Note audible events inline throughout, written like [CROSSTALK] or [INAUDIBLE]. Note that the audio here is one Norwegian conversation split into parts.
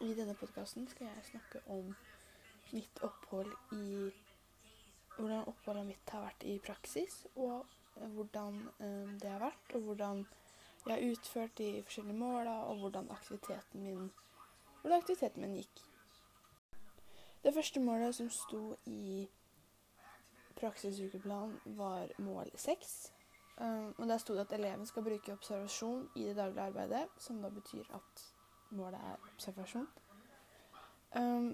I denne podkasten skal jeg snakke om mitt opphold i Hvordan oppholdet mitt har vært i praksis, og hvordan eh, det har vært, og hvordan jeg har utført de forskjellige måla, og hvordan aktiviteten min, hvordan aktiviteten min gikk. Det første målet som sto i praksisukeplanen, var mål seks. Um, og Der sto det at eleven skal bruke observasjon i det daglige arbeidet, som da betyr at målet er observasjon. Um,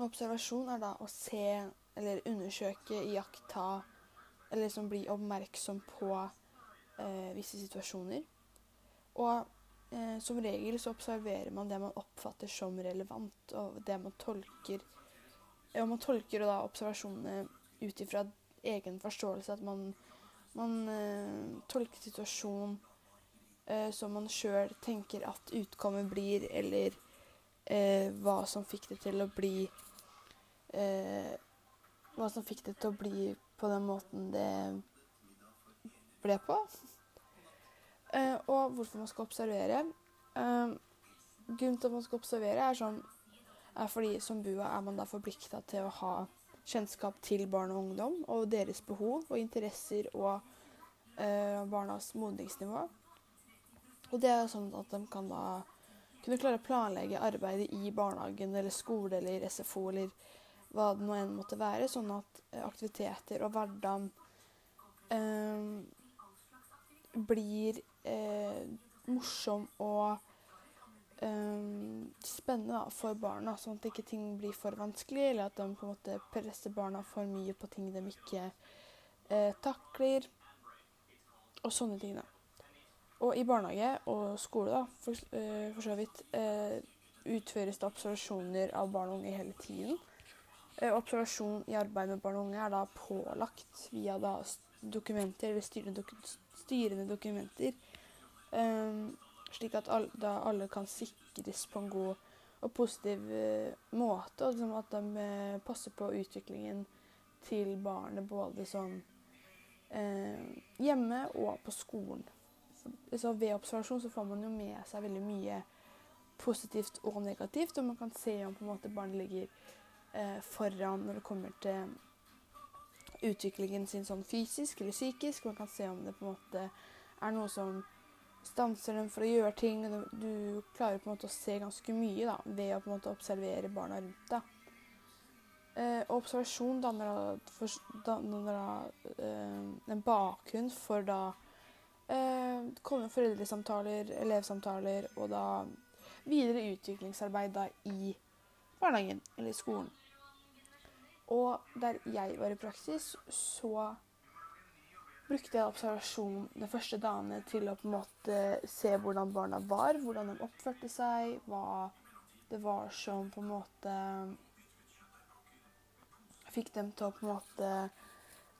observasjon er da å se eller undersøke, iaktta eller liksom bli oppmerksom på eh, visse situasjoner. Og eh, som regel så observerer man det man oppfatter som relevant, og det man tolker Og man tolker da observasjonene ut ifra egen forståelse. At man, man eh, tolker situasjonen eh, som man sjøl tenker at utkommet blir, eller eh, hva som fikk det til å bli eh, Hva som fikk det til å bli på den måten det ble på. [LAUGHS] Eh, og hvorfor man skal observere. Eh, grunnen til at man skal observere, er, sånn, er fordi som BUA er man da forplikta til å ha kjennskap til barn og ungdom og deres behov og interesser og eh, barnas modningsnivå. Og det er sånn at de kan da kunne klare å planlegge arbeidet i barnehagen eller skole eller SFO eller hva det nå enn måtte være, sånn at eh, aktiviteter og hverdagen eh, blir eh, morsom og eh, spennende for barna, sånn at ikke ting blir for vanskelig, eller at de på en måte presser barna for mye på ting de ikke eh, takler, og sånne ting. da. Og i barnehage og skole, da, for, eh, for så vidt, eh, utføres det observasjoner av barn og unge hele tiden. Eh, observasjon i arbeid med barn og unge er da pålagt via da dokumenter, eller styrende, dok styrende dokumenter. Um, slik at alle, da alle kan sikres på en god og positiv uh, måte. Og liksom at de uh, passer på utviklingen til barnet både sånn hjemme og på skolen. Så ved observasjon så får man jo med seg veldig mye positivt og negativt, og man kan se om på en måte barnet ligger foran når det kommer til utviklingen sin sånn fysisk eller psykisk. Man kan se om det på en måte er noe som stanser dem for å gjøre ting. Du klarer på en måte å se ganske mye da, ved å på en måte observere barna rundt deg. Eh, observasjon danner, for, danner da, eh, en bakgrunn for da eh, kommer foreldresamtaler, elevsamtaler og da videre utviklingsarbeid da i barnehagen eller skolen. Og der jeg var i praksis, så brukte jeg observasjon de første dagene til å på en måte se hvordan barna var, hvordan de oppførte seg, hva det var som på en måte fikk dem til å på en måte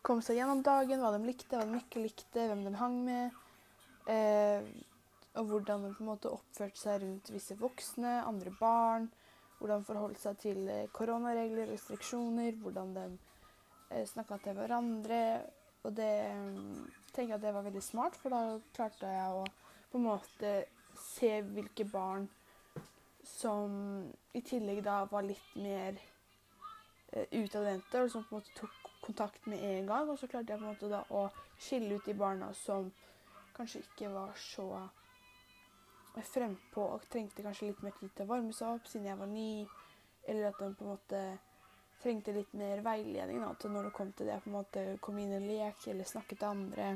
komme seg gjennom dagen, hva de likte, hva de ikke likte, hvem de hang med. Eh, og hvordan de på en måte oppførte seg rundt visse voksne, andre barn hvordan forholdt seg til koronaregler koronaregler, restriksjoner, hvordan de eh, snakka til hverandre. Og det mm, tenker jeg at det var veldig smart, for da klarte jeg å på en måte se hvilke barn som i tillegg da var litt mer eh, utadvendte, og som på en måte tok kontakt med en gang. Og så klarte jeg på en måte da å skille ut de barna som kanskje ikke var så frempå og trengte kanskje litt mer tid til å varme seg opp siden jeg var ny, eller at de på en måte trengte litt mer veiledning da, til når det kom til det på en måte Kom inn i en lek eller snakke til andre.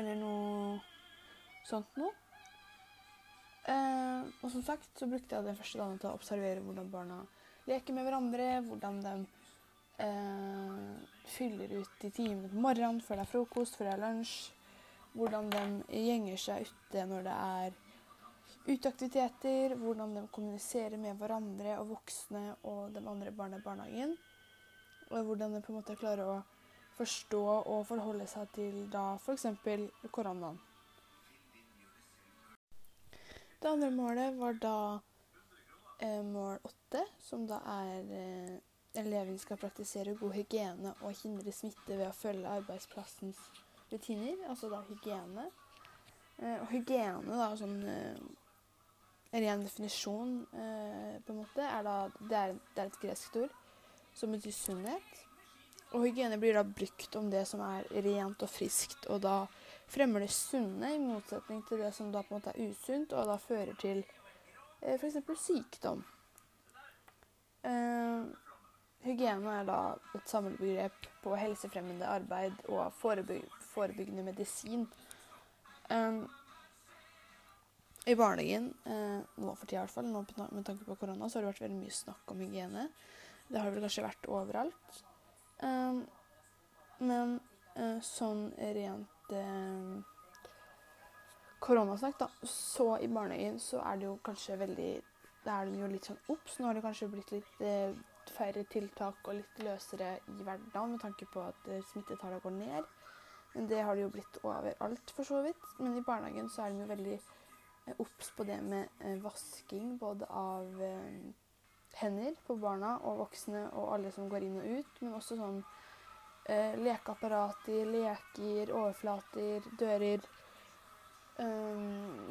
Eller noe sånt noe. Eh, og som sagt så brukte jeg den første dagen til å observere hvordan barna leker med hverandre, hvordan de eh, fyller ut de timene på morgenen før det er frokost, før det er lunsj hvordan de gjenger seg ute når det er uteaktiviteter, hvordan de kommuniserer med hverandre og voksne og de andre barna i barnehagen. Og hvordan de på en måte klarer å forstå og forholde seg til da f.eks. koronaen. Det andre målet var da eh, mål åtte, som da er eh, eleven skal praktisere god hygiene og hindre smitte ved å følge arbeidsplassens rutiner, altså da hygiene. Eh, og hygiene, da, sånn eh, en ren definisjon eh, på en måte, er da det er, det er et gresk ord som betyr sunnhet. Og hygiene blir da brukt om det som er rent og friskt, og da fremmer det sunne, i motsetning til det som da på en måte er usunt, og da fører til eh, f.eks. sykdom. Eh, hygiene er da et samlebegrep på helsefremmende arbeid og forebyg forebyggende medisin. Um, I barnehagen, uh, nå for tida i hvert fall, nå med tanke på korona, så har det vært veldig mye snakk om hygiene. Det har vel kanskje vært overalt. Um, men uh, sånn rent uh, koronasnakk, da, så i barnehagen så er det jo kanskje veldig Da er de jo litt sånn obs. Nå har det kanskje blitt litt færre tiltak og litt løsere i hverdagen med tanke på at uh, smittetallene går ned. Men det har det jo blitt overalt, for så vidt. Men i barnehagen så er de jo veldig obs på det med vasking både av hender på barna og voksne og alle som går inn og ut, men også sånn eh, lekeapparater, leker, overflater, dører,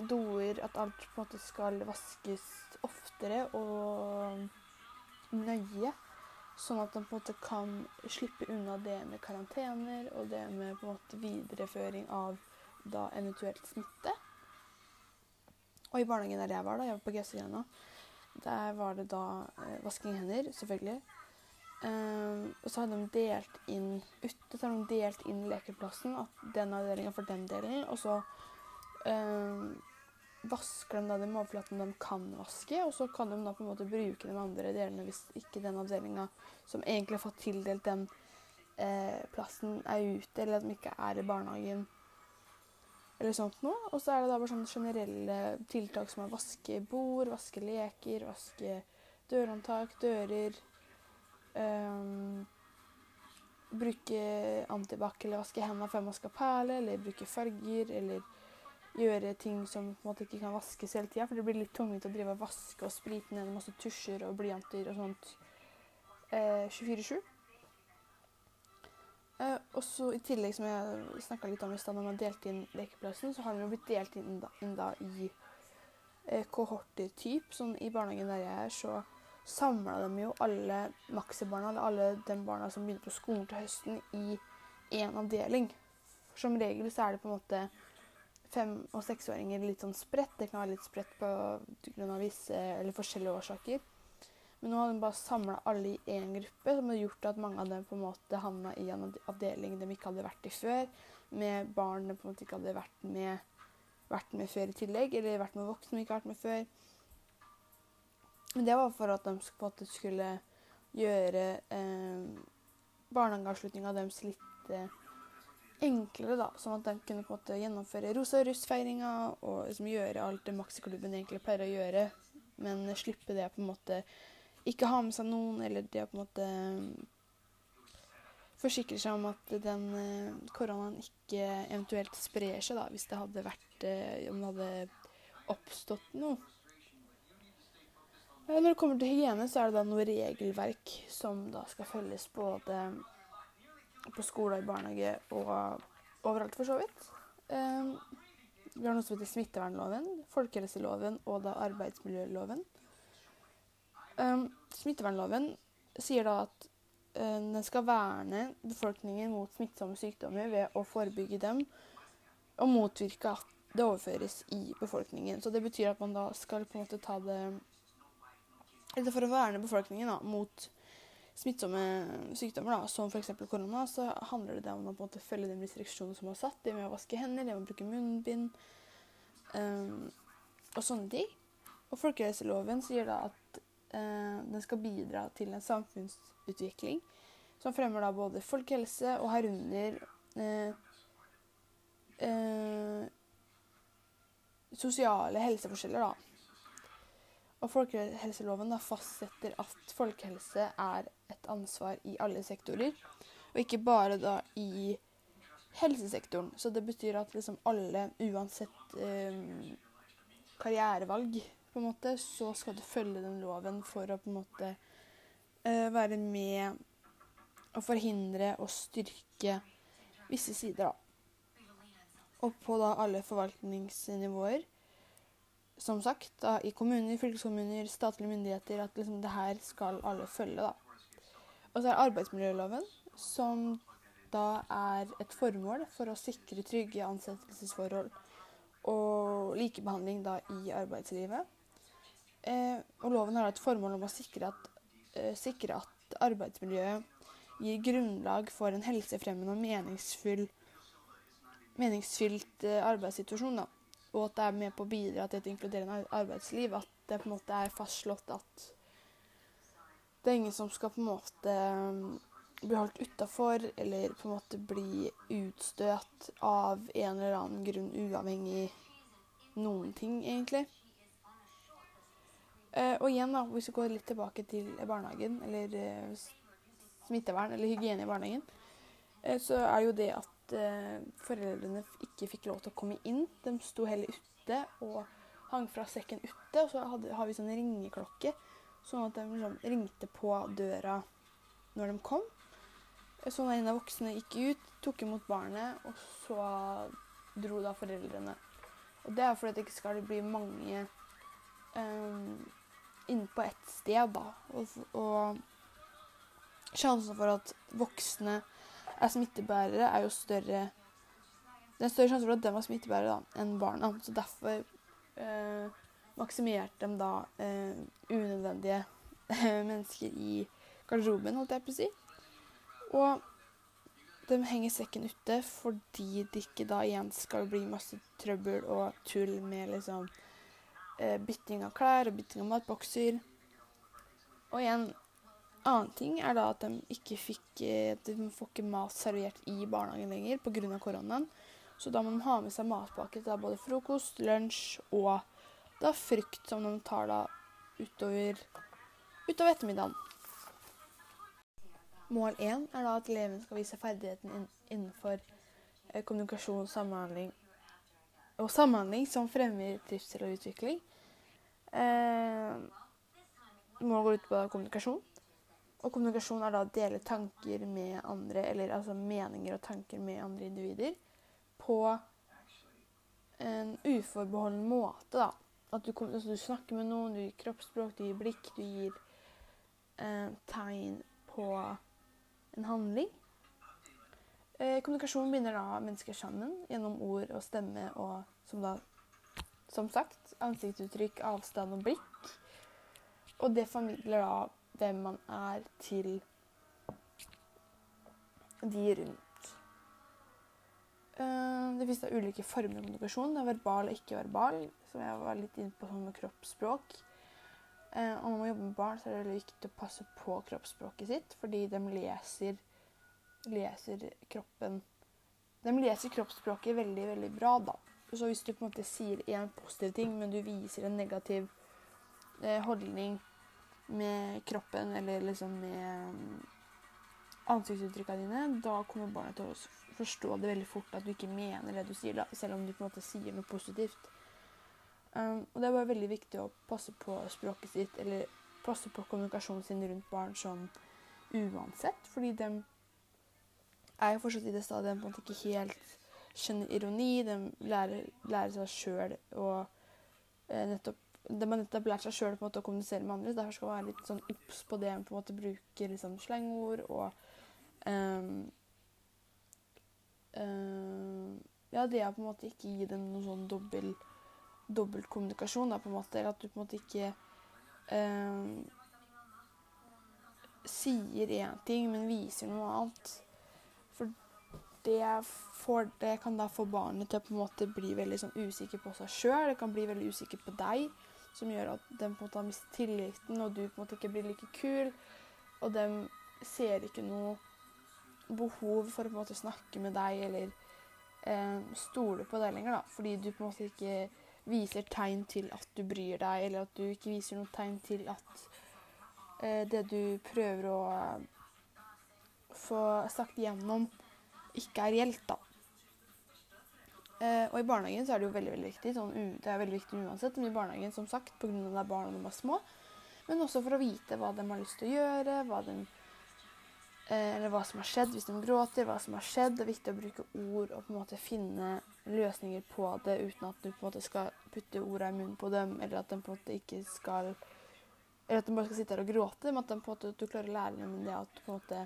doer At alt på en måte skal vaskes oftere og nøye. Sånn at de på en måte kan slippe unna det med karantener og det med på en måte videreføring av da eventuelt smitte. Og i barnehagen der jeg var, da, jeg var på GC-grena, der var det da eh, vasking hender, selvfølgelig. Um, og så hadde de delt inn ute så hadde de delt inn lekeplassen. At den avdelinga for den delen. Og så um, vasker de da den overflaten de kan vaske, og så kan de da på en måte bruke de andre delene hvis ikke den avdelinga som egentlig har fått tildelt den eh, plassen, er ute, eller at de ikke er i barnehagen eller sånt noe. Og så er det da bare sånne generelle tiltak som å vaske bord, vaske leker, vaske dørhåndtak, dører. Um, bruke antibac eller vaske hendene før man skal perle, eller bruke farger, eller gjøre ting som på en måte ikke kan vaskes hele tida. For det blir litt tungvint å drive og vaske og sprite ned masse tusjer og blyanter og sånt eh, 24-7. Eh, og så I tillegg, som jeg snakka litt om i stad, når man delte inn lekeplassen, så har den jo blitt delt inn da, inn da i eh, kohorter typ. Sånn I barnehagen der jeg er, så samla de jo alle maksibarna, eller alle de barna som begynner på skolen til høsten, i én avdeling. For som regel så er det på en måte fem- og seksåringer litt sånn spredt. Det kan være litt spredt på grunn av visse eller forskjellige årsaker. Men nå har de bare samla alle i én gruppe, som har gjort at mange av dem på en måte havna i en avdeling de ikke hadde vært i før, med barn de på en måte ikke hadde vært med, vært med før i tillegg, eller vært med voksne de ikke har vært med før. Men det var for at de på en måte skulle gjøre eh, barnehageavslutninga deres litt eh, enklere, da. Sånn at de kunne på en måte gjennomføre Rosa russ-feiringa og liksom gjøre alt det maksiklubben egentlig pleier å gjøre, men slippe det på en måte ikke ha med seg noen, eller det å på en måte forsikre seg om at den uh, koronaen ikke eventuelt sprer seg, da, hvis det hadde vært uh, Om det hadde oppstått noe. Når det kommer til hygiene, så er det da noe regelverk som da skal følges både på skole og i barnehage og overalt, for så vidt. vi har noe som heter smittevernloven, folkehelseloven og da arbeidsmiljøloven. Um, smittevernloven sier da at uh, den skal verne befolkningen mot smittsomme sykdommer ved å forebygge dem og motvirke at det overføres i befolkningen. Så det betyr at man da skal på en måte ta det Eller for å verne befolkningen da, mot smittsomme sykdommer, da, som f.eks. korona, så handler det om å på en måte følge de restriksjonene som er satt. Det med å vaske hender, det med å bruke munnbind um, og sånne ting. Og folkehelseloven sier da at uh, den skal bidra til en samfunnsutvikling som fremmer da både folkehelse og herunder uh, uh, sosiale helseforskjeller. da. Og Folkehelseloven fastsetter at folkehelse er et ansvar i alle sektorer, og ikke bare da i helsesektoren. Så det betyr at liksom alle, uansett eh, karrierevalg, på en måte, så skal du følge den loven for å på en måte eh, være med og forhindre og styrke visse sider, da. Og på da alle forvaltningsnivåer. Som sagt, da, i kommuner, fylkeskommuner, statlige myndigheter, at liksom det her skal alle følge. da. Og så er arbeidsmiljøloven, som da er et formål for å sikre trygge ansettelsesforhold og likebehandling da i arbeidslivet. Eh, og loven har et formål om å sikre at, eh, sikre at arbeidsmiljøet gir grunnlag for en helsefremmende og meningsfylt eh, arbeidssituasjon. Da. Og at det er med på å bidra til et inkluderende arbeidsliv. At det på en måte er fastslått at det er ingen som skal på en måte bli holdt utafor eller på en måte bli utstøtt av en eller annen grunn, uavhengig noen ting, egentlig. Eh, og igjen, da, hvis vi går litt tilbake til barnehagen, eller eh, smittevern eller hygiene i barnehagen, eh, så er det jo det at eh, foreldrene ikke fikk lov til å komme inn. De sto heller ute og hang fra sekken ute. Og så hadde, har vi sånn ringeklokke, sånn at de liksom ringte på døra når de kom. Så når en av voksne gikk ut, tok imot barnet, og så dro da foreldrene. Og det er fordi det ikke skal bli mange um, inne på ett sted, da. Og, og sjansen for at voksne er smittebærere, er jo større Det er større sjanse for at de var smittebærere da, enn barna. Så derfor eh, maksimerte de da eh, unødvendige mennesker i garderoben, holdt jeg på å si. Og de henger sekken ute fordi det ikke da igjen skal bli masse trøbbel og tull med liksom eh, bytting av klær og bytting av matbokser. Og igjen, annen ting er da at de ikke fikk eh, De får ikke mat servert i barnehagen lenger pga. koronaen. Så da må de ha med seg matpakke til både frokost, lunsj og da frukt som de tar da utover, utover ettermiddagen. Mål én er da at eleven skal vise ferdigheten innenfor eh, kommunikasjon, samhandling og samhandling som fremmer trivsel og utvikling. Eh, målet går ut på kommunikasjon. Og kommunikasjon er da å dele tanker med andre, eller altså meninger og tanker med andre individer, på en uforbeholden måte, da. At du, altså, du snakker med noen, du gir kroppsspråk, du gir blikk, du gir eh, tegn på en handling. Eh, kommunikasjon binder da mennesker sammen gjennom ord og stemme og som da som sagt ansiktsuttrykk, avstand og blikk. Og det formidler da hvem man er til de rundt. Eh, det finnes da ulike former for kommunikasjon. Det er verbal og ikke-verbal, som jeg var litt inne på sånn med kroppsspråk. Eh, og når man jobber med barn, så er det viktig å passe på kroppsspråket sitt, fordi de leser, leser kroppen De leser kroppsspråket veldig, veldig bra, da. Så hvis du på en måte sier én positiv ting, men du viser en negativ eh, holdning med kroppen eller liksom med um, ansiktsuttrykkene dine, da kommer barnet til å forstå det veldig fort at du ikke mener det du sier, da, selv om du på en måte sier noe positivt. Um, og det er bare veldig viktig å passe på språket sitt, eller passe på kommunikasjonen sin rundt barn sånn uansett. Fordi de er jo fortsatt i det stadiet de på en måte ikke helt skjønner ironi. De lærer, lærer seg sjøl å eh, nettopp de har nettopp lært seg sjøl å kommunisere med andre. Derfor skal man være litt sånn obs på det. måte Bruker liksom slangord og um, um, Ja, det er på en måte ikke gi dem noen sånn dobbel dobbeltkommunikasjon, på en måte. Eller at du på en måte ikke um, sier én ting, men viser noe annet. For det, får, det, kan da få barnet til å på en måte bli veldig sånn usikker på seg sjøl. Det kan bli veldig usikker på deg, som gjør at de på en måte har mistet tilliten, og du på en måte ikke blir like kul. Og de ser ikke noe behov for å på en måte snakke med deg eller eh, stole på deg lenger, da. Fordi du på en måte ikke viser tegn til at du bryr deg, eller at du ikke viser noe tegn til at eh, det du prøver å uh, få sagt igjennom, ikke er reelt, da. Eh, og i barnehagen så er det jo veldig veldig viktig. Sånn, det er veldig viktig uansett, men i barnehagen som sagt, pga. at det er barn og de er små. Men også for å vite hva de har lyst til å gjøre, hva de, eh, eller hva som har skjedd hvis de gråter, hva som har skjedd. Det er viktig å bruke ord og på en måte finne løsninger på det uten at du på en måte skal putte orda i munnen på dem, eller at de på en måte ikke skal Eller at de bare skal sitte her og gråte, men at de på en måte, du klarer å lære dem det at på en måte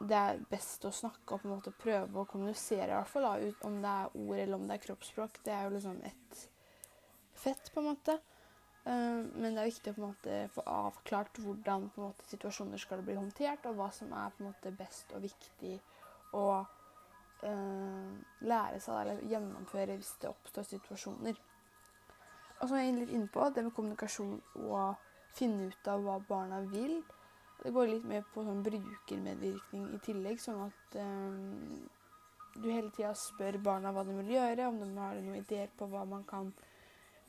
det er best å snakke og på en måte prøve å kommunisere, i hvert fall da, om det er ord eller om det er kroppsspråk. Det er jo liksom ett fett, på en måte. Uh, men det er viktig å på en måte få avklart hvordan på en måte, situasjoner skal bli håndtert, og hva som er på en måte best og viktig å uh, lære seg eller gjennomføre hvis det oppstår situasjoner. Og jeg er litt inne det med kommunikasjon og finne ut av hva barna vil. Det går litt mer på sånn brukermedvirkning i tillegg, sånn at um, du hele tida spør barna hva de vil gjøre, om de har noen ideer på hva man kan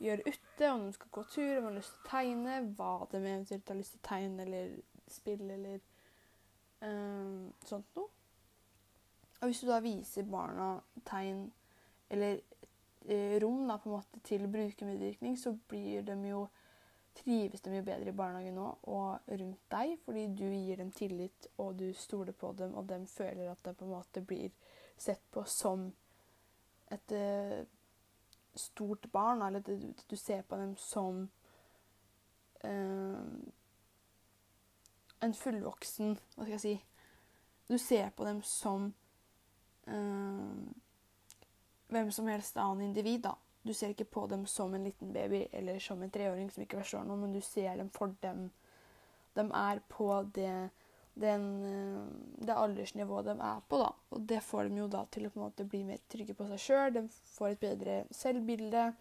gjøre ute, om de skal gå tur, om de har lyst til å tegne, hva de eventuelt har lyst til å tegne eller spille eller um, sånt noe. Og hvis du da viser barna tegn eller eh, rom da, på en måte til brukermedvirkning, så blir de jo trives de jo bedre i barnehagen nå og rundt deg, fordi du gir dem tillit og du stoler på dem, og de føler at de på en måte blir sett på som et uh, stort barn, eller du, du, ser på dem som uh, en fullvoksen Hva skal jeg si Du ser på dem som uh, hvem som helst annen individ, da. Du ser ikke på dem som en liten baby eller som en treåring som ikke forstår noe, men du ser dem for dem de er på det, den, eh, det aldersnivået de er på. da. Og det får dem jo da til å på en måte bli mer trygge på seg sjøl. De får et bedre selvbilde.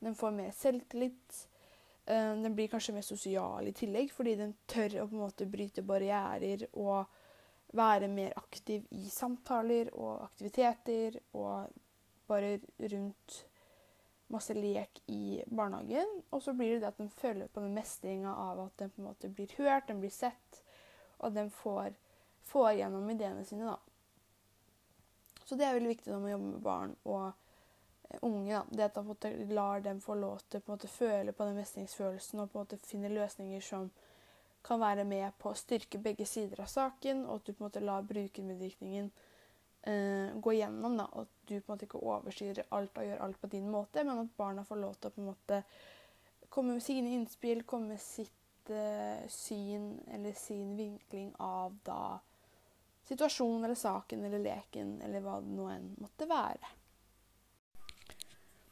De får mer selvtillit. Eh, de blir kanskje mer sosiale i tillegg, fordi de tør å på en måte bryte barrierer og være mer aktiv i samtaler og aktiviteter og bare rundt masse lek i barnehagen. Og så blir det det at de føler på den mestringa av at de på en måte blir hørt, de blir sett, og de får, får gjennom ideene sine. da. Så det er veldig viktig når man jobber med barn og eh, unge. da. Det at man lar dem få lov til å føle på den mestringsfølelsen og på en måte finne løsninger som kan være med på å styrke begge sider av saken, og at du på en måte lar brukermedvirkningen uh, gå gjennom. Da, at du på en måte ikke overstyrer alt og gjør alt på din måte, men at barna får lov til å på en måte komme med sine innspill, komme med sitt eh, syn eller sin vinkling av da situasjonen eller saken eller leken eller hva det nå enn måtte være.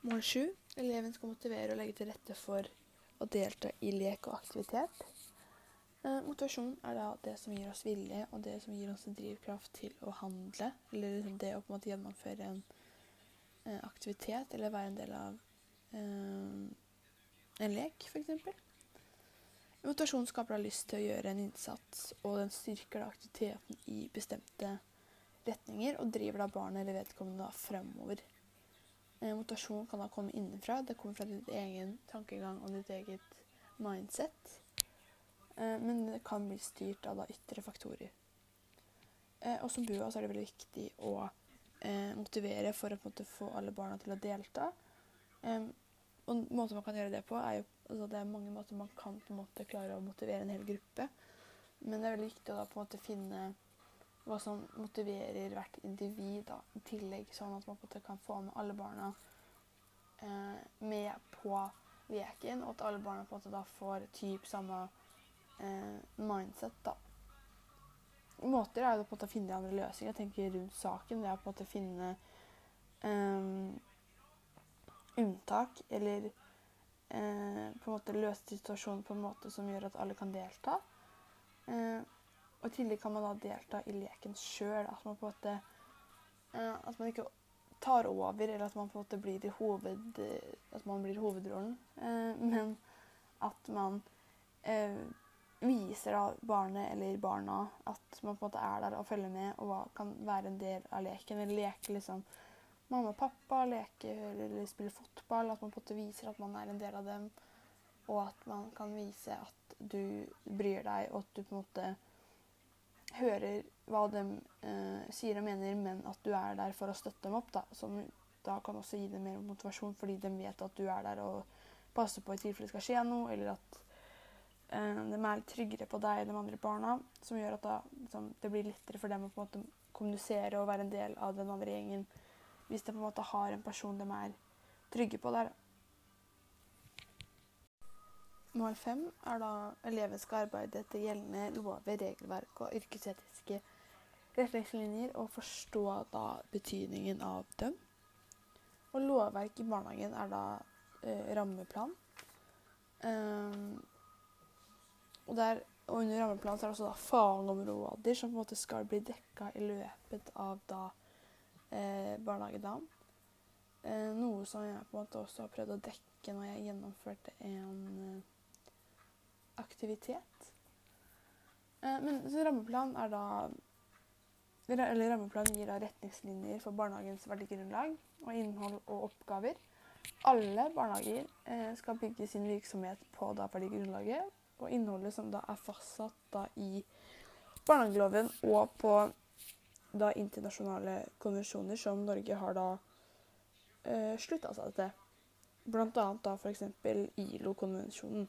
Mål 7. Eleven skal motivere og legge til rette for å delta i lek og aktivitet. Eh, motivasjon er da det som gir oss vilje, og det som gir oss en drivkraft til å handle. Eller liksom det å på en måte gjennomføre en eh, aktivitet, eller være en del av eh, en lek, f.eks. Motivasjon skaper da lyst til å gjøre en innsats, og den styrker da aktiviteten i bestemte retninger, og driver da barnet eller vedkommende da fremover. Motivasjon kan da komme innenfra. Det kommer fra ditt egen tankegang og ditt eget mindset. Eh, men det kan bli styrt av da ytre faktorer. Eh, og som BUA så er det veldig viktig å eh, motivere for å få alle barna til å delta. og måten man kan gjøre det på, er jo altså, Det er mange måter man kan på en måte klare å motivere en hel gruppe. Men det er veldig viktig å da på en måte finne hva som motiverer hvert individ da, i tillegg, sånn at man på en måte kan få med alle barna eh, med på leken, og at alle barna på en måte da får typ samme eh, mindset, da. Måter er jo på en måte å finne andre løsninger. Jeg tenker rundt saken. Det er på en måte å finne eh, unntak eller eh, på en måte løse situasjonen på en måte som gjør at alle kan delta. Eh, og i tillegg kan man da delta i leken sjøl. At man på en måte eh, At man ikke tar over, eller at man på en måte blir, hoved, at man blir hovedrollen. Eh, men at man viser da barnet eller barna at man på en måte er der og følger med og kan være en del av leken. Eller leke liksom mamma og pappa, leke eller spille fotball. At man på en måte viser at man er en del av dem. Og at man kan vise at du bryr deg, og at du på en måte hører hva de eh, sier og mener, men at du er der for å støtte dem opp. da, Som da kan også gi dem mer motivasjon, fordi de vet at du er der og passer på i tilfelle det skal skje noe, eller at de er litt tryggere på deg enn de andre barna, som gjør at da, liksom, det blir lettere for dem å på en måte kommunisere og være en del av den andre gjengen hvis de på en måte har en person de er trygge på der. Mål fem er da eleven skal arbeide etter gjeldende lover, regelverk og yrkesetiske retningslinjer og forstå da betydningen av dem. Og lovverk i barnehagen er da eh, rammeplan. Um, og, der, og, under rammeplanen er det også da fagområder som på en måte skal bli dekka i løpet av da eh, barnehagedagen. Eh, noe som jeg på en måte også har prøvd å dekke når jeg gjennomførte en eh, aktivitet. Eh, men rammeplan er da eller Rammeplanen gir da retningslinjer for barnehagens verdigrunnlag og innhold og oppgaver. Alle barnehager eh, skal bygge sin virksomhet på da verdigrunnlaget og innholdet som da er fastsatt da i barnehageloven og på da internasjonale konvensjoner som Norge har da eh, slutta seg til. Blant annet da f.eks. ILO-konvensjonen.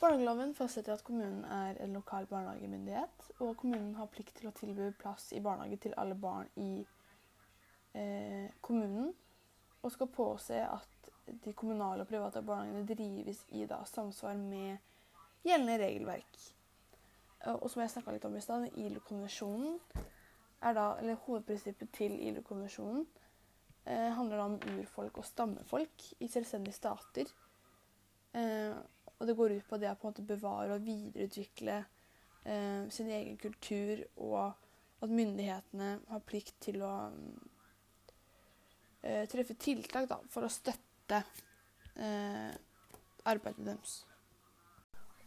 Barnehageloven fastsetter at kommunen er en lokal barnehagemyndighet, og kommunen har plikt til å tilby plass i barnehage til alle barn i eh, kommunen, og skal påse at de kommunale og private barnehagene drives i da, samsvar med gjeldende regelverk. Og som jeg snakka litt om i stad, ILO-konvensjonen er da, eller Hovedprinsippet til ILO-konvensjonen eh, handler da om urfolk og stammefolk i selvstendige stater. Eh, og det går ut på det å på en måte bevare og videreutvikle eh, sin egen kultur, og at myndighetene har plikt til å eh, treffe tiltak da, for å støtte eh, arbeidet deres.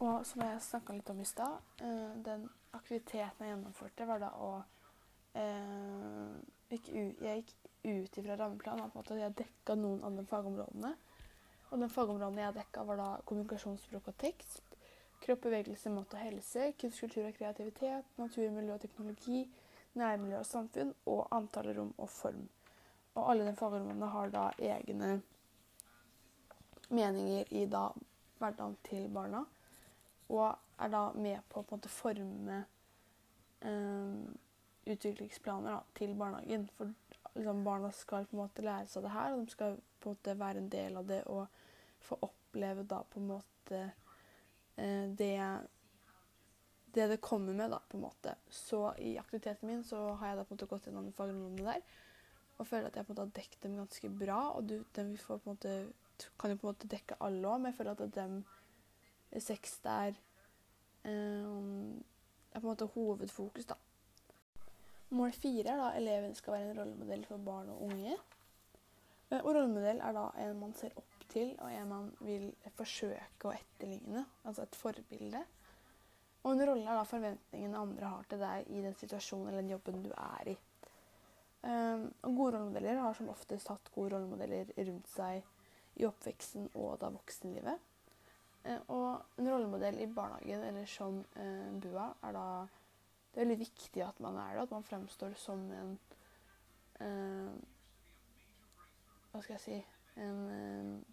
Og som jeg snakka litt om i stad, eh, den aktiviteten jeg gjennomførte, var da å eh, gikk Jeg gikk ut ifra rammeplanen på en måte at jeg dekka noen av de fagområdene. Og den fagområdene jeg dekka, var da kommunikasjonsspråk og tekst, kropp, bevegelse, mat og helse, kunst, kultur og kreativitet, natur, miljø og teknologi, nærmiljø og samfunn, og antall, rom og form. Og alle de fagområdene har da egne meninger i da hverdagen til barna, og er da med på å på en måte forme um, utviklingsplaner da, til barnehagen. For liksom, barna skal på en måte lære seg det her, og de skal på en måte være en del av det. og få oppleve da på en måte eh, det det det kommer med, da, på en måte. Så i aktiviteten min så har jeg da på en måte gått gjennom fagområdene der og føler at jeg på en måte har dekket dem ganske bra. Og du, dem får på en måte, kan jo på en måte dekke alle òg, men jeg føler at dem seks der um, er på en måte hovedfokus, da. Mål fire er da eleven skal være en rollemodell for barn og unge. Eh, og rollemodell er da en man ser opp til, og en man vil forsøke å etterligne. Altså et forbilde. Og en rolle er da forventningene andre har til deg i den situasjonen eller den jobben du er i. Um, og gode rollemodeller har som oftest hatt gode rollemodeller rundt seg i oppveksten og da voksenlivet. Uh, og en rollemodell i barnehagen eller som eh, BUA er da Det er veldig viktig at man er det, at man fremstår som en eh, Hva skal jeg si En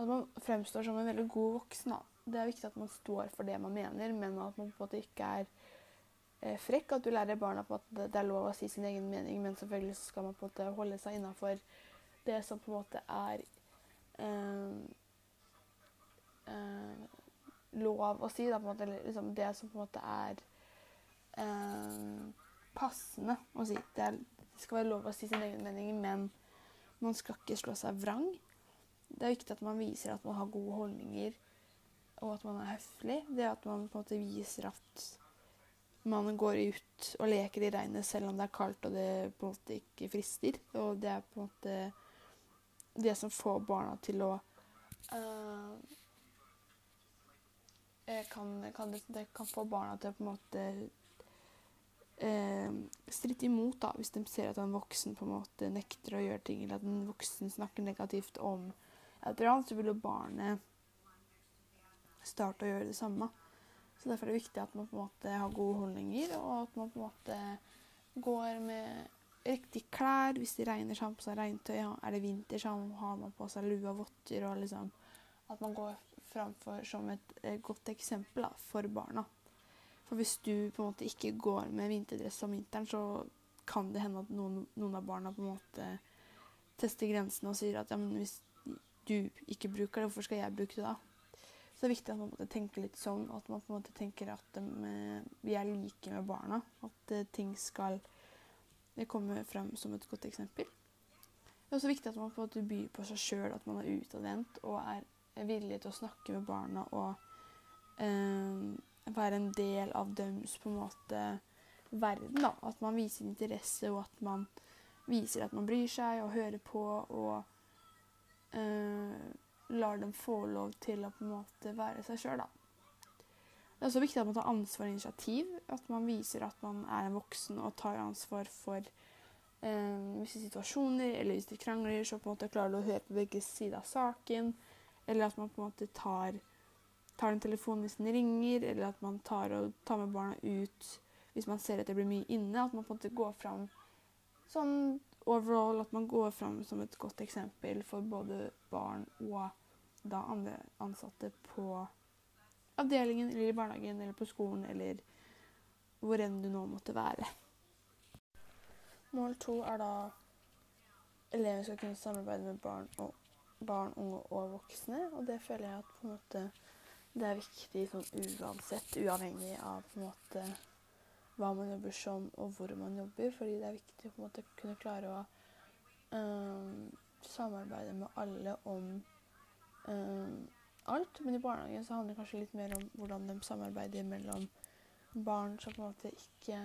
at man fremstår som en veldig god voksen. Da. Det er viktig at man står for det man mener, men at man på en måte ikke er eh, frekk. At du lærer barna på at det er lov å si sin egen mening, men selvfølgelig skal man på en måte holde seg innafor det som på en måte er eh, eh, lov å si. Da, måte, eller liksom det som på en måte er eh, passende å si. Det, er, det skal være lov å si sin egen mening, men man skal ikke slå seg vrang. Det er viktig at man viser at man har gode holdninger, og at man er høflig. Det at man på en måte viser at man går ut og leker i regnet selv om det er kaldt og det på en måte ikke frister. Og det er på en måte det som får barna til å uh, kan, kan det, det, kan få barna til å på en måte uh, stritte imot da, hvis de ser at en voksen på en måte nekter å gjøre ting, eller at en voksen snakker negativt om et eller annet, så vil jo barnet starte å gjøre det samme. Så Derfor er det viktig at man på en måte har gode holdninger, og at man på en måte går med riktig klær. Hvis det regner, så har man på seg regntøy. Er det vinter, så har man på seg lue og votter. og liksom At man går framfor som et, et godt eksempel da, for barna. For hvis du på en måte ikke går med vinterdress om vinteren, så kan det hende at noen, noen av barna på en måte tester grensene og sier at ja, men hvis du ikke bruker det, hvorfor skal jeg bruke det da? Så det er viktig at man tenker litt sånn, at man på en måte tenker at de, eh, vi er like med barna. At uh, ting skal komme frem som et godt eksempel. Det er også viktig at man på en byr på seg sjøl, at man er utadvendt og er villig til å snakke med barna og uh, være en del av deres på en måte verden. da. At man viser interesse, og at man viser at man bryr seg og hører på og uh, lar dem få lov til å på en måte være seg sjøl, da. Det er også viktig at man tar ansvar og initiativ. At man viser at man er en voksen og tar ansvar for uh, visse situasjoner. Eller hvis de krangler, så på en måte klarer du å høre på begge sider av saken. Eller at man på en måte tar, tar en telefon hvis den ringer, eller at man tar, og, tar med barna ut hvis man ser at det blir mye inne, at man på en måte går fram sånn overall at man går fram som et godt eksempel for både barn og da andre ansatte på avdelingen eller i barnehagen eller på skolen eller hvor enn du nå måtte være. Mål to er da elever skal kunne samarbeide med barn, og, barn, unge og voksne. Og det føler jeg at på en måte det er viktig sånn uansett, uavhengig av på en måte hva man jobber som, og hvor man jobber. Fordi det er viktig å på en måte kunne klare å um, samarbeide med alle om um, alt. Men i barnehagen så handler det kanskje litt mer om hvordan de samarbeider mellom barn som på en måte ikke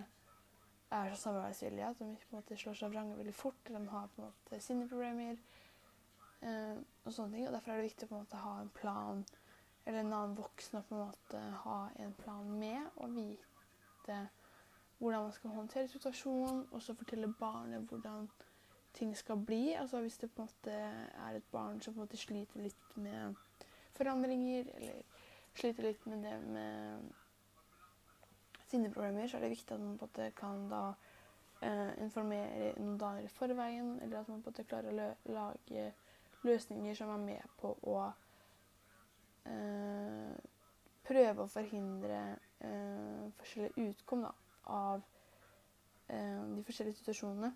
er så samarbeidsvillige. At de ikke på en måte slår seg vrange veldig fort. De har på en måte sinneproblemer eh, og sånne ting. Og derfor er det viktig å på en måte ha en plan, eller en annen voksen å på en måte ha en plan med, og vite hvordan man skal håndtere situasjonen, og så fortelle barnet hvordan ting skal bli. Altså Hvis det på en måte er et barn som på en måte sliter litt med forandringer, eller sliter litt med det med sinneproblemer, så er det viktig at man på en måte kan da eh, informere noen dager i forveien, eller at man på en måte klarer å lø lage løsninger som er med på å eh, prøve å forhindre eh, forskjellige utkom. da av eh, de forskjellige situasjonene.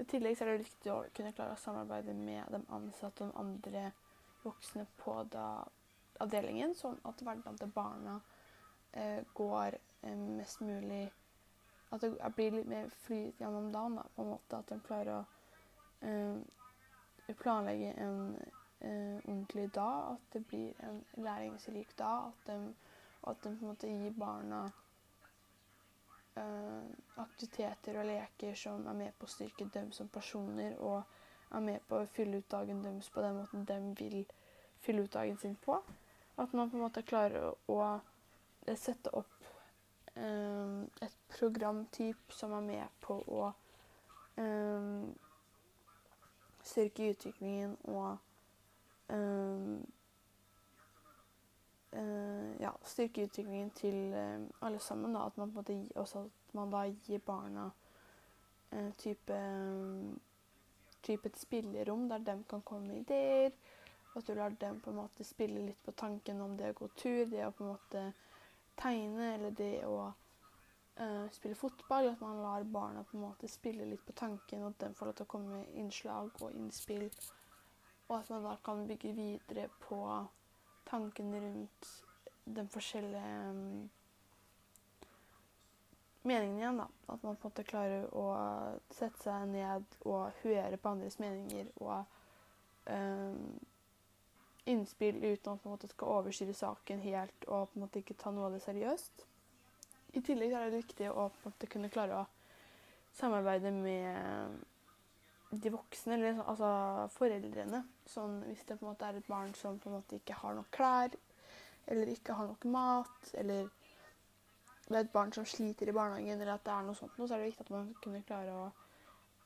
I tillegg er det viktig å kunne klare å samarbeide med de ansatte og de andre voksne på da, avdelingen, sånn at hverdagen til barna eh, går eh, mest mulig At det blir litt mer flyt gjennom dagen. Da, på en måte At de klarer å eh, planlegge en eh, ordentlig dag. At det blir en læringsrik dag. At de, at de på en måte gir barna uh, aktiviteter og leker som er med på å styrke dem som personer, og er med på å fylle ut dagen deres på den måten de vil fylle ut dagen sin på. At man på en måte klarer å, eh, sette opp um, et programtyp som er med på å um, styrke utviklingen og um, uh, ja, styrke utviklingen til alle sammen. Da. At man, på en måte, også at man da gir barna uh, type, type et spillerom der de kan komme med ideer. At du lar dem på en måte spille litt på tanken om det å gå tur, det å på en måte tegne eller det å spille fotball. At man lar barna på en måte spille litt på tanken, og at de får lov til å komme med innslag og innspill. Og at man da kan bygge videre på tanken rundt den forskjellige meningene igjen. da. At man på en måte klarer å sette seg ned og høre på andres meninger og um, innspill uten at man måte skal overstyre saken helt og på en måte ikke ta noe av det seriøst. I tillegg er det viktig å på en måte kunne klare å samarbeide med de voksne, eller altså foreldrene. Sånn hvis det på en måte er et barn som på en måte ikke har nok klær, eller ikke har nok mat, eller det er et barn som sliter i barnehagen, eller at det er noe sånt, så er det viktig at man kunne klare å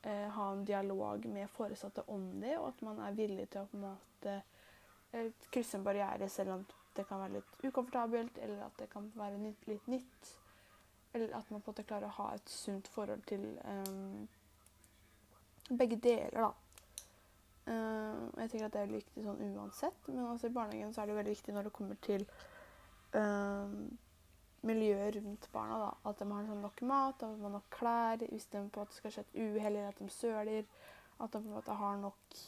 eh, ha en dialog med foresatte om det, og at man er villig til å på en måte eh, krysse en barriere selv om det kan være litt ukomfortabelt, eller at det kan være nytt, litt nytt. Eller at man på en måte klarer å ha et sunt forhold til um, begge deler, da. Uh, jeg tenker at det er viktig sånn uansett, men altså i barnehagen så er det veldig viktig når det kommer til uh, miljøet rundt barna. da. At de har sånn nok mat, at de har nok klær. Hvis det på en måte skal skje et uhell eller at de søler. At de på en måte har nok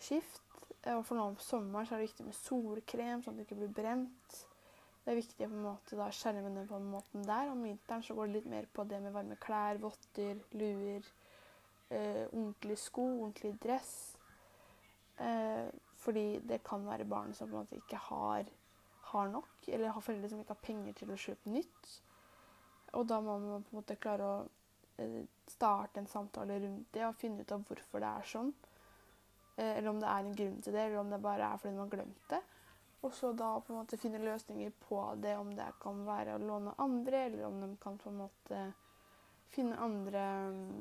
skift. Og for nå om sommeren så er det viktig med solkrem, sånn at det ikke blir brent. Det er viktig å på en måte skjerme dem på en måte der. Om vinteren så går det litt mer på det med varme klær, votter, luer, eh, ordentlig sko, ordentlig dress. Eh, fordi det kan være barn som på en måte ikke har, har nok, eller har foreldre som ikke har penger til å kjøpe nytt. Og da må man på en måte klare å eh, starte en samtale rundt det og finne ut av hvorfor det er sånn. Eh, eller om det er en grunn til det, eller om det bare er fordi man har glemt det. Og så da på en måte finne løsninger på det, om det kan være å låne andre, eller om de kan på en måte finne andre mm,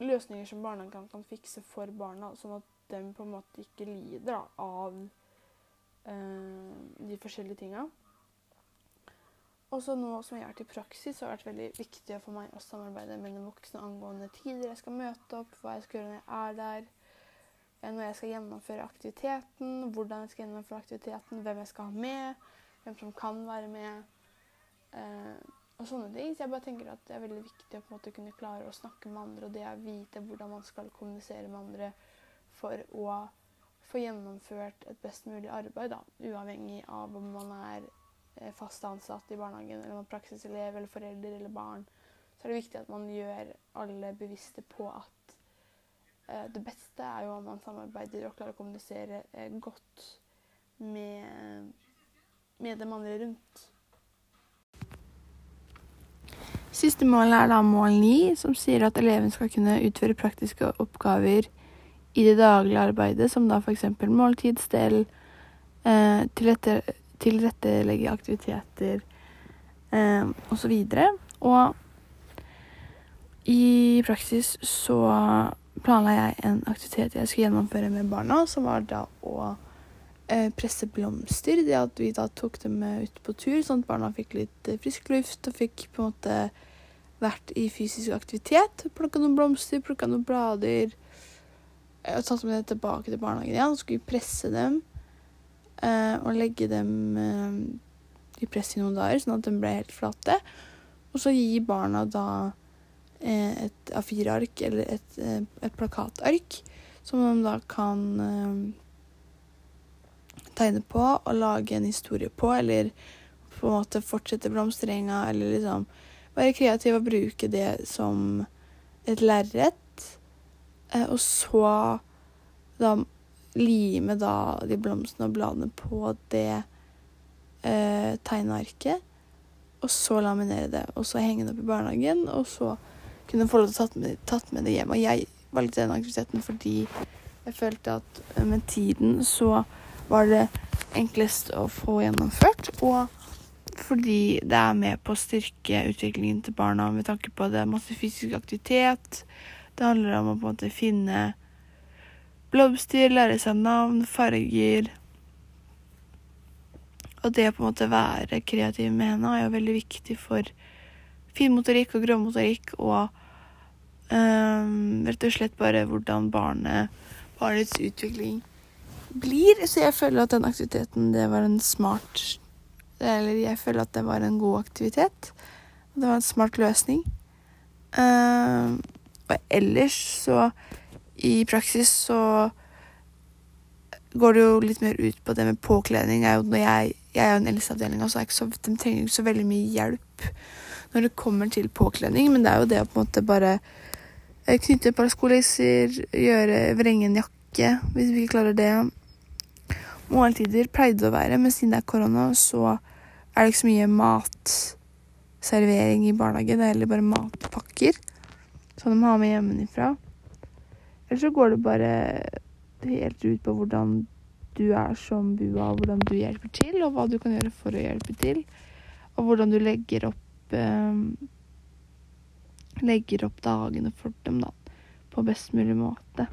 løsninger som barna kan fikse for barna, sånn at de på en måte ikke lider av de forskjellige tinga. Også nå som jeg har til praksis, har det vært veldig viktig for meg å samarbeide med den voksne angående tider jeg skal møte opp, hva jeg skal gjøre når jeg er der når jeg skal gjennomføre aktiviteten, hvordan jeg skal gjennomføre aktiviteten, hvem jeg skal ha med, hvem som kan være med, eh, og sånne ting. Så jeg bare tenker at det er veldig viktig å på en måte kunne klare å snakke med andre, og det å vite hvordan man skal kommunisere med andre for å få gjennomført et best mulig arbeid, da, uavhengig av om man er eh, fast ansatt i barnehagen, eller man er praksiselev, eller forelder eller barn. Så er det viktig at man gjør alle bevisste på at Eh, det beste er jo om man samarbeider og klarer å kommunisere eh, godt med, med dem andre rundt. Siste målet er da mål 9, som sier at eleven skal kunne utføre praktiske oppgaver i det daglige arbeidet, som da f.eks. måltidsstell, eh, tilrettelegge aktiviteter eh, osv. Og, og i praksis så planla jeg en aktivitet jeg skulle gjennomføre med barna, som var da å eh, presse blomster. Det at vi da tok dem ut på tur, sånn at barna fikk litt eh, frisk luft og fikk på en måte vært i fysisk aktivitet. Plukka noen blomster, plukka noen blader. Og tatt med det tilbake til barnehagen igjen. Så skulle presse dem eh, og legge dem eh, i press i noen dager, sånn at de ble helt flate. Og så gi barna da Eh, et A4-ark eller et, eh, et, plakatark som de da kan eh, tegne på og lage en historie på, eller på en måte fortsette blomstringa, eller liksom være kreativ og bruke det som et lerret. Og så da lime da de blomstene og bladene på det eh, tegnearket. Og så laminere det, og så henge det opp i barnehagen, og så kunne få lov til å tatt med, tatt med det hjem. Og jeg valgte den aktiviteten fordi jeg følte at eh, med tiden så var det enklest å få gjennomført. Og fordi det er med på å styrke utviklingen til barna med tanke på at det er masse fysisk aktivitet. Det handler om å på en måte finne blomster, lære seg navn, farger. Og det å på en måte være kreativ med henne er jo veldig viktig for finmotorikk og grovmotorikk og um, rett og slett bare hvordan barnet, barnets utvikling blir. Så jeg føler at den aktiviteten, det var en smart Eller jeg føler at det var en god aktivitet. Det var en smart løsning. Um, og ellers så I praksis så går det jo litt mer ut på det med påkledning. Er jo, jeg, jeg er jo en eldsteavdeling, så, så de trenger ikke så veldig mye hjelp når det kommer til påkledning, men det er jo det å på en måte bare eh, knytte et par skolisser, gjøre, vrenge en jakke hvis vi ikke klarer det. Måltider pleide det å være, men siden det er korona, så er det ikke så mye matservering i barnehagen. Det er heller bare matpakker som de har med hjemmefra. Eller så går det bare helt ut på hvordan du er som bua, hvordan du hjelper til, og hva du kan gjøre for å hjelpe til. Og hvordan du legger opp eh, Legger opp dagene for dem, da. På best mulig måte.